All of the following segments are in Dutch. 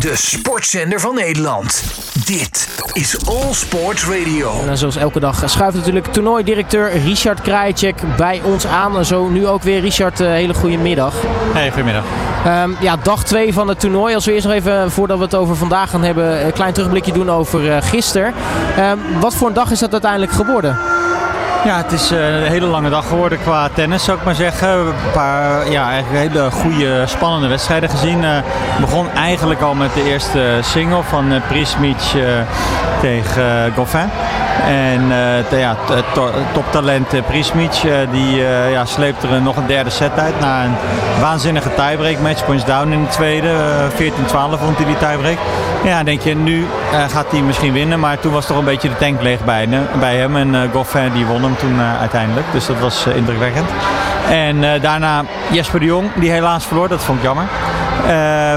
De sportzender van Nederland. Dit is All Sports Radio. En zoals elke dag schuift natuurlijk toernooidirecteur Richard Krajicek bij ons aan. En zo nu ook weer. Richard, uh, hele goede middag. Hey, goedemiddag. Um, ja, dag 2 van het toernooi. Als we eerst nog even, voordat we het over vandaag gaan hebben, een klein terugblikje doen over uh, gisteren. Um, wat voor een dag is dat uiteindelijk geworden? Ja, het is eh, een hele lange dag geworden qua tennis, zou ik maar zeggen. Een paar ja, hele goede, spannende wedstrijden gezien. Uh, begon eigenlijk al met de eerste single van uh, Prismic tegen Goffin. En uh, ja, toptalent uh, Prismic die uh, ja, sleept er nog een derde set uit na een waanzinnige tiebreak. Matchpoints down in de tweede. 14-12 vond hij die tiebreak. Ja, denk je, nu gaat hij misschien winnen. Maar toen was toch een beetje de tank leeg bij, bij hem. En Goffin die won hem toen uiteindelijk. Dus dat was indrukwekkend. En daarna Jesper de Jong, die helaas verloor. Dat vond ik jammer. Uh,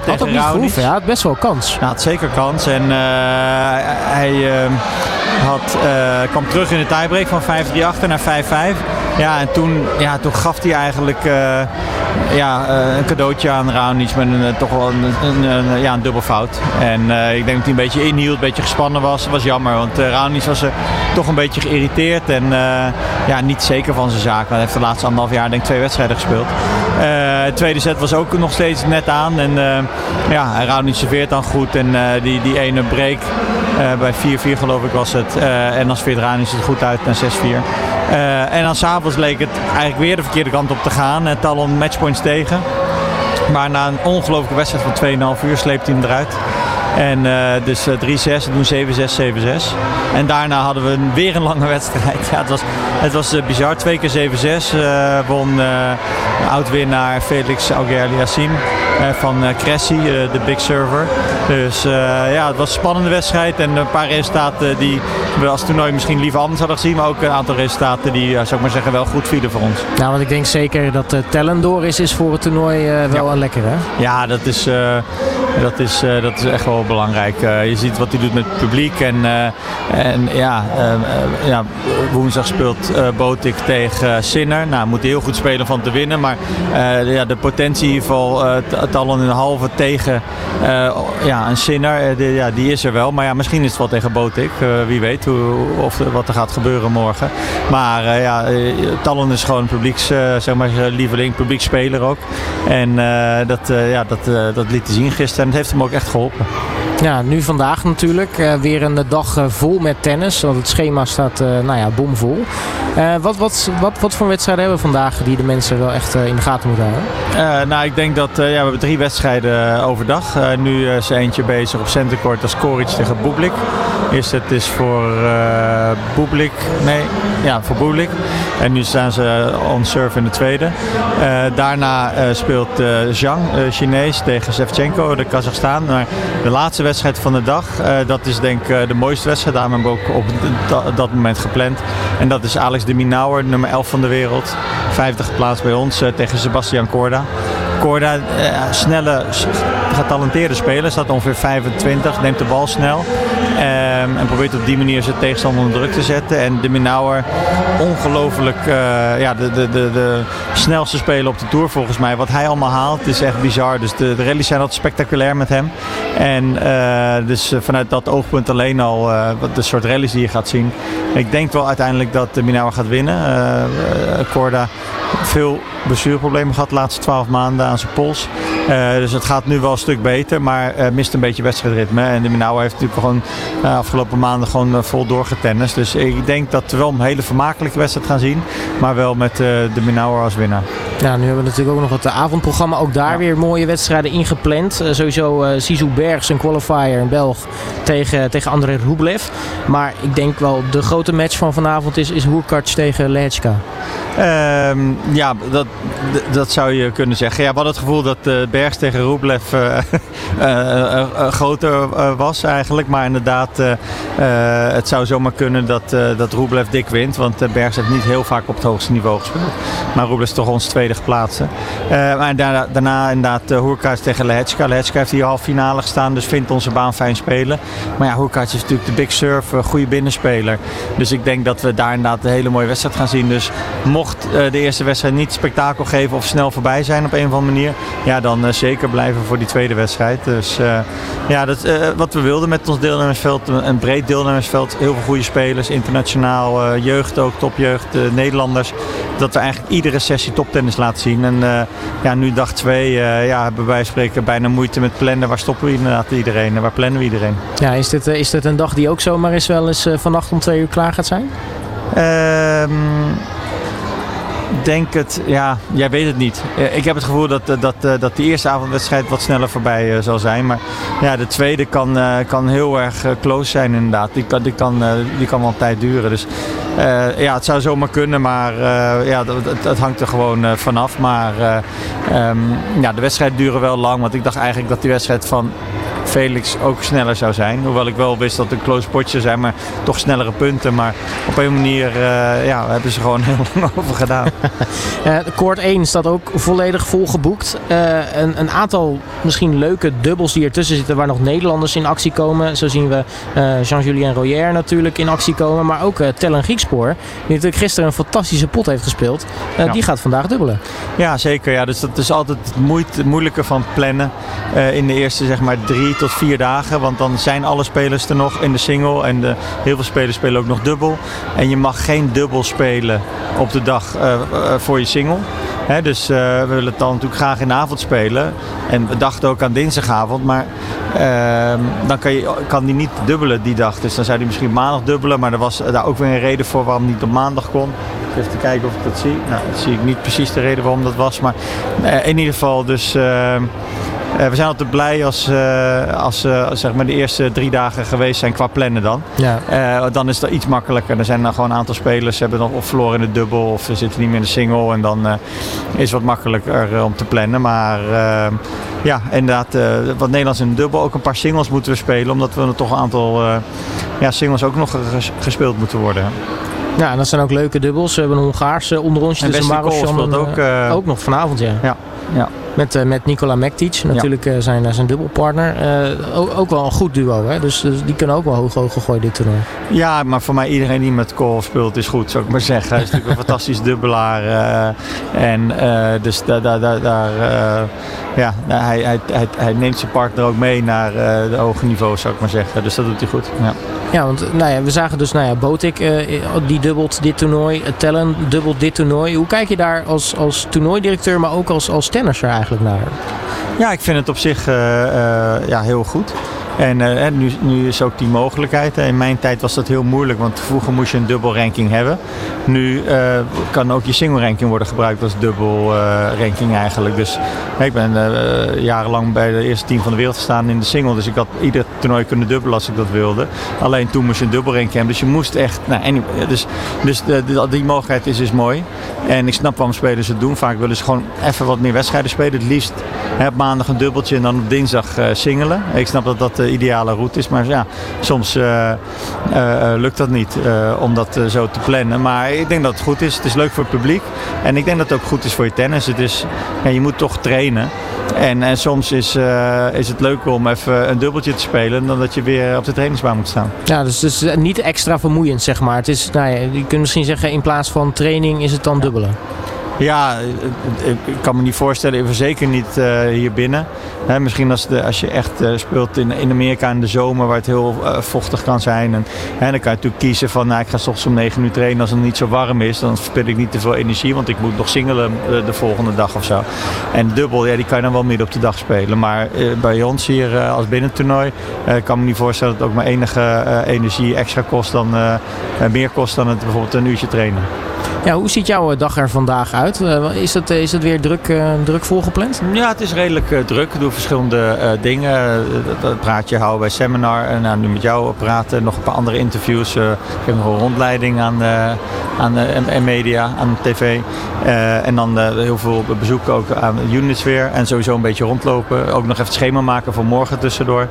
7-6-6-4 tegen Raonic. Hij had best wel kans. Hij had zeker kans. En uh, hij uh, had, kwam terug in de tiebreak van 5-3-8 naar 5-5. Ja, en toen, ja, toen gaf hij eigenlijk ja, een cadeautje aan Raonic met een, toch wel een, een, een, ja, een dubbel fout. En ik denk dat hij een beetje inhield, een beetje gespannen was. Dat was jammer, want uh, was er toch een beetje geïrriteerd en ja, niet zeker van zijn zaak. Hij heeft de laatste anderhalf jaar denk twee wedstrijden gespeeld. de tweede set was ook nog steeds net aan. En ja, Raonic serveert dan goed. En die, die ene break bij 4-4 geloof ik was het. en dan sfeert Raonic het goed uit naar 6-4. En dan s'avonds leek het eigenlijk weer de verkeerde kant op te gaan. En Talon matchpoints tegen. Maar na een ongelooflijke wedstrijd van 2,5 uur sleept hij hem eruit. En uh, dus uh, 3-6, toen 7-6, 7-6. En daarna hadden we weer een lange wedstrijd. Ja, het was, het was bizar. Twee keer 7-6 won oud-winnaar Felix Auger-Aliassime van Cressy, de big server. Dus ja, het was een spannende wedstrijd. En een paar resultaten die we als toernooi misschien liever anders hadden gezien. Maar ook een aantal resultaten die, zou ik maar zeggen, wel goed vielen voor ons. Nou, want ik denk zeker dat Tellen door is, is voor het toernooi wel ja. een lekker, hè? Ja, dat is, dat is, dat is echt wel belangrijk. Uh, je ziet wat hij doet met het publiek. En, uh, en ja, ja, woensdag speelt Botik tegen Sinner. Nou, moet hij heel goed spelen van te winnen. Maar ja, de potentie in al in een halve tegen ja, een Sinner, de, ja, die is er wel. Maar ja, misschien is het wel tegen Botik. wie weet hoe, of wat er gaat gebeuren morgen. Maar ja, Talon is gewoon publieks, zeg maar, lieveling, publiekspeler ook. En dat, ja, dat, dat liet hij zien gisteren. En het heeft hem ook echt geholpen. Ja, nu vandaag natuurlijk weer een dag vol met tennis. Want het schema staat nou ja, bomvol. Wat, wat, wat, wat voor wedstrijden hebben we vandaag die de mensen wel echt in de gaten moeten houden? nou, ik denk dat ja, we hebben drie wedstrijden overdag. nu is eentje bezig op centercourt. Dat is Koric tegen Bublik. Eerst het is voor Bublik. Nee, ja, voor Bublik. En nu staan ze on serve in de tweede. daarna speelt Zhang, Chinees, tegen Shevchenko, de Kazachstan. Maar de laatste wedstrijd van de dag. Dat is denk ik de mooiste wedstrijd. Daarom hebben we ook op dat moment gepland. En dat is Alex de Minauer, nummer 11 van de wereld. 50 geplaatst bij ons tegen Sebastian Corda. Corda, snelle, getalenteerde speler, staat ongeveer 25, neemt de bal snel. Um, en probeert op die manier zijn tegenstander onder druk te zetten. En de Minauer, ongelooflijk, ja, de, de, de, de snelste speler op de Tour volgens mij. Wat hij allemaal haalt is echt bizar. Dus de, de rallies zijn altijd spectaculair met hem. En uh, dus vanuit dat oogpunt alleen al uh, de soort rallies die je gaat zien. Ik denk wel uiteindelijk dat de Minauer gaat winnen. Corda veel blessureproblemen gehad de laatste 12 maanden aan zijn pols. Uh, dus het gaat nu wel een stuk beter, maar uh, mist een beetje wedstrijdritme. En de Minauer heeft natuurlijk gewoon uh, afgelopen maanden gewoon vol doorgetennist. Dus ik denk dat we wel een hele vermakelijke wedstrijd gaan zien. Maar wel met de Minauer als winnaar. Ja, nu hebben we natuurlijk ook nog het avondprogramma. Ook daar ja. weer mooie wedstrijden ingepland. sowieso uh, Sisu Bergs, een qualifier, een Belg, tegen, tegen André Rublev. Maar ik denk wel de grote match van vanavond is, is Hurkacz tegen Lechka. Um, ja, dat, dat zou je kunnen zeggen. Ja, we hadden het gevoel dat uh, Bergs tegen Rublev uh, uh, groter was eigenlijk. Maar inderdaad, het zou zomaar kunnen dat, dat Rublev dik wint. Want Bergs heeft niet heel vaak op het hoogste niveau gespeeld. Maar Rublev is toch ons tweede geplaatste. maar daarna, daarna inderdaad Hurkacz tegen Lehechka. Lehechka heeft hier half finale gestaan, dus vindt onze baan fijn spelen. Maar ja, Hurkacz is natuurlijk de big serve, goede binnenspeler. Dus ik denk dat we daar inderdaad een hele mooie wedstrijd gaan zien. Dus mocht de eerste wedstrijd niet spektakel geven of snel voorbij zijn op een of andere manier, ja, dan dan zeker blijven voor die tweede wedstrijd. Dus ja, dat, wat we wilden met ons deelnemersveld, een breed deelnemersveld. Heel veel goede spelers, internationaal, jeugd ook, topjeugd, Nederlanders. Dat we eigenlijk iedere sessie toptennis laten zien. En ja, nu dag twee ja, hebben wij spreken bijna moeite met plannen. Waar stoppen we inderdaad iedereen en waar plannen we iedereen? Ja, is dit, is dit een dag die ook zomaar eens wel eens vannacht om twee uur klaar gaat zijn? Ehm denk het, ja, jij weet het niet. Eh, ik heb het gevoel dat, eh, dat, eh, dat de eerste avondwedstrijd wat sneller voorbij zal zijn. Maar ja, de tweede kan, kan heel erg close zijn inderdaad. Die kan, die kan, die kan wel tijd duren. Dus ja, het zou zomaar kunnen, maar ja, het, het, hangt er gewoon vanaf. Maar um, ja, de wedstrijd duren wel lang. Want ik dacht eigenlijk dat die wedstrijd van Felix ook sneller zou zijn. Hoewel ik wel wist dat het een close potje zijn, maar toch snellere punten. Maar op een manier uh, ja, hebben ze gewoon heel lang over gedaan. uh, koord 1 staat ook volledig volgeboekt. Uh, een, een, aantal misschien leuke dubbels die ertussen zitten waar nog Nederlanders in actie komen. Zo zien we Jean-Julien Royer natuurlijk in actie komen. Maar ook Tellen Griekspoor, die natuurlijk gisteren een fantastische pot heeft gespeeld. Ja. Die gaat vandaag dubbelen. Ja, zeker. Ja. Dus dat is altijd het moeilijke van plannen in de eerste zeg maar drie tot vier dagen. Want dan zijn alle spelers er nog in de single. En de, heel veel spelers spelen ook nog dubbel. En je mag geen dubbel spelen op de dag uh, voor je single. Dus uh, we willen het dan natuurlijk graag in de avond spelen. En we dachten ook aan dinsdagavond. Maar uh, dan kan, je, kan die niet dubbelen die dag. Dus dan zou hij misschien maandag dubbelen. Maar er was daar ook weer een reden voor waarom niet op maandag kon. Even te kijken of ik dat zie. Nou, dat zie ik niet precies de reden waarom dat was. Maar in ieder geval dus... Uh, we zijn altijd blij als, uh, als uh, zeg maar de eerste drie dagen geweest zijn qua plannen dan. Ja. dan is dat iets makkelijker. Er zijn dan gewoon een aantal spelers hebben nog of verloren in de dubbel of ze zitten niet meer in de single. En dan is het wat makkelijker om te plannen. Maar ja, inderdaad, wat Nederlands in de dubbel. Ook een paar singles moeten we spelen. Omdat we er toch een aantal ja, singles ook nog gespeeld moeten worden. Ja, en dat zijn ook leuke dubbels. We hebben een Hongaarse onder ons. Dus Maros ook, ook nog vanavond, ja. ja. ja. Met, uh, met Nikola Mektic, natuurlijk uh, zijn, eh, zijn dubbelpartner. Ook, ook, wel een goed duo, hè? Dus, dus, die kunnen ook wel hoog hoog gooien dit toernooi. Ja, maar voor mij iedereen die met Cole speelt is goed, zou ik maar zeggen. Hij is natuurlijk een fantastisch dubbelaar. en dus daar, daar, daar, daar ja, hij, hij, hij, hij, neemt zijn partner ook mee naar de hoge niveau, zou ik maar zeggen. Dus dat doet hij goed. Ja. Ja, want nou ja, we zagen dus, nou ja, Botik, uh, die dubbelt dit toernooi. Tellen dubbelt dit toernooi. Hoe kijk je daar als, als toernooidirecteur, maar ook als, als tennisser eigenlijk naar? Ja, ik vind het op zich ja, heel goed. En uh, nu, nu, is ook die mogelijkheid. In mijn tijd was dat heel moeilijk, want vroeger moest je een dubbel ranking hebben. Nu uh, kan ook je single ranking worden gebruikt als dubbel uh, ranking eigenlijk. Dus ik ben jarenlang bij de eerste team van de wereld gestaan in de single. Dus ik had ieder toernooi kunnen dubbelen als ik dat wilde. Alleen toen moest je een dubbel ranking hebben. Dus je moest echt. Nou, anyway, dus dus die mogelijkheid is, is mooi. En ik snap waarom spelers het doen. Vaak willen ze gewoon even wat meer wedstrijden spelen. Het liefst hè, maandag een dubbeltje en dan op dinsdag singelen. Ik snap dat dat de ideale route is. Maar ja, soms uh, uh, lukt dat niet om dat zo te plannen. Maar ik denk dat het goed is. Het is leuk voor het publiek. En ik denk dat het ook goed is voor je tennis. Het is, ja, je moet toch trainen. En, en soms is, is het leuker om even een dubbeltje te spelen dan dat je weer op de trainingsbaan moet staan. Ja, dus is niet extra vermoeiend, zeg maar. Het is, nou ja, je kunt misschien zeggen, in plaats van training is het dan dubbelen. Ja, ik kan me niet voorstellen, zeker niet uh, hier binnen. misschien als, de, als je echt uh, speelt in, Amerika in de zomer, waar het heel uh, vochtig kan zijn. En, dan kan je natuurlijk kiezen van, nou, ik ga s om 9 uur trainen als het niet zo warm is. Dan verspil ik niet te veel energie, want ik moet nog singelen de volgende dag of zo. En dubbel, ja, die kan je dan wel midden op de dag spelen. Maar bij ons hier als binnentoernooi, kan me niet voorstellen dat het ook maar enige energie extra kost dan, meer kost dan het bijvoorbeeld een uurtje trainen. Ja, hoe ziet jouw dag er vandaag uit? Eh, is het, is het weer druk, uh, druk volgepland? Ja, het is redelijk druk. Ik doe verschillende dingen. Dat praatje houden bij seminar en nou, nu met jou praten. Nog een paar andere interviews. ik heb nog een rondleiding aan, aan en media, aan tv. en dan heel veel bezoeken ook aan units weer. En sowieso een beetje rondlopen. Ook nog even het schema maken voor morgen tussendoor.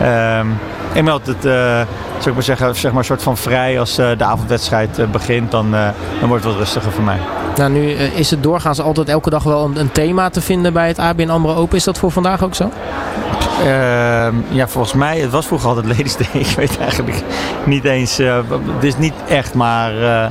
Ehm, en met het, ik maar zeggen, zeg maar soort van vrij als uh, de avondwedstrijd uh, begint, dan, dan wordt het wat rustiger voor mij. Nou, nu is het doorgaans altijd elke dag wel een, een, thema te vinden bij het ABN AMRO Open. Is dat voor vandaag ook zo? Ehm, ja, volgens mij, het was vroeger altijd Ladies Day. Ik weet eigenlijk niet eens. eh, het is niet echt, maar eh,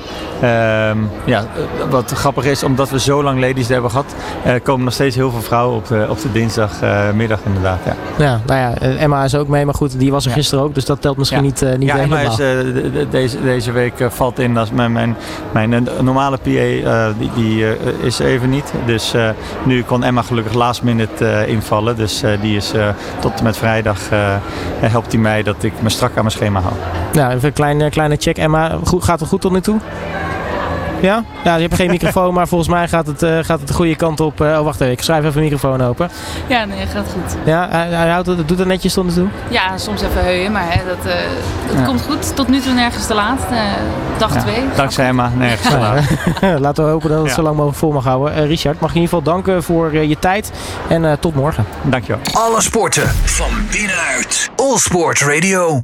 ehm, ja, wat grappig is, omdat we zo lang Ladies Day hebben gehad, eh, komen nog steeds heel veel vrouwen op de, op de dinsdagmiddag inderdaad. Ja. Ja, nou ja, eh, Emma is ook mee, maar goed, die was er Ja. gisteren ook, dus dat telt misschien Ja. niet, eh, niet ja, Emma helemaal. is, eh, de- de- deze, deze week eh, valt in als mijn, mijn, mijn eh, normale PA, eh, die, die eh, is even niet. Dus eh, nu kon Emma gelukkig last minute eh, invallen. Dus eh, die is eh, tot en met vrijdag eh, helpt hij mij dat ik me strak aan mijn schema hou. Ja, even een kleine, kleine check. Emma, goed, gaat het goed tot nu toe? Ja? Ja, je hebt geen microfoon, maar volgens mij gaat het, eh, gaat het de goede kant op. Eh, oh, wacht even, ik schrijf even de microfoon open. Ja, nee, gaat goed. Ja, hij, hij houdt het, doet het netjes tot nu toe? Ja, soms even heuien, maar hè, dat, eh, Ja. komt goed. Tot nu toe nergens te laat. Dag Ja, 2. Dankzij Emma, nergens te laat. Laten we hopen dat het Ja. zo lang mogelijk vol mag houden. Richard, mag je in ieder geval danken voor eh, je tijd en eh, tot morgen. Dankjewel. Alle sporten van binnenuit. All Sport Radio.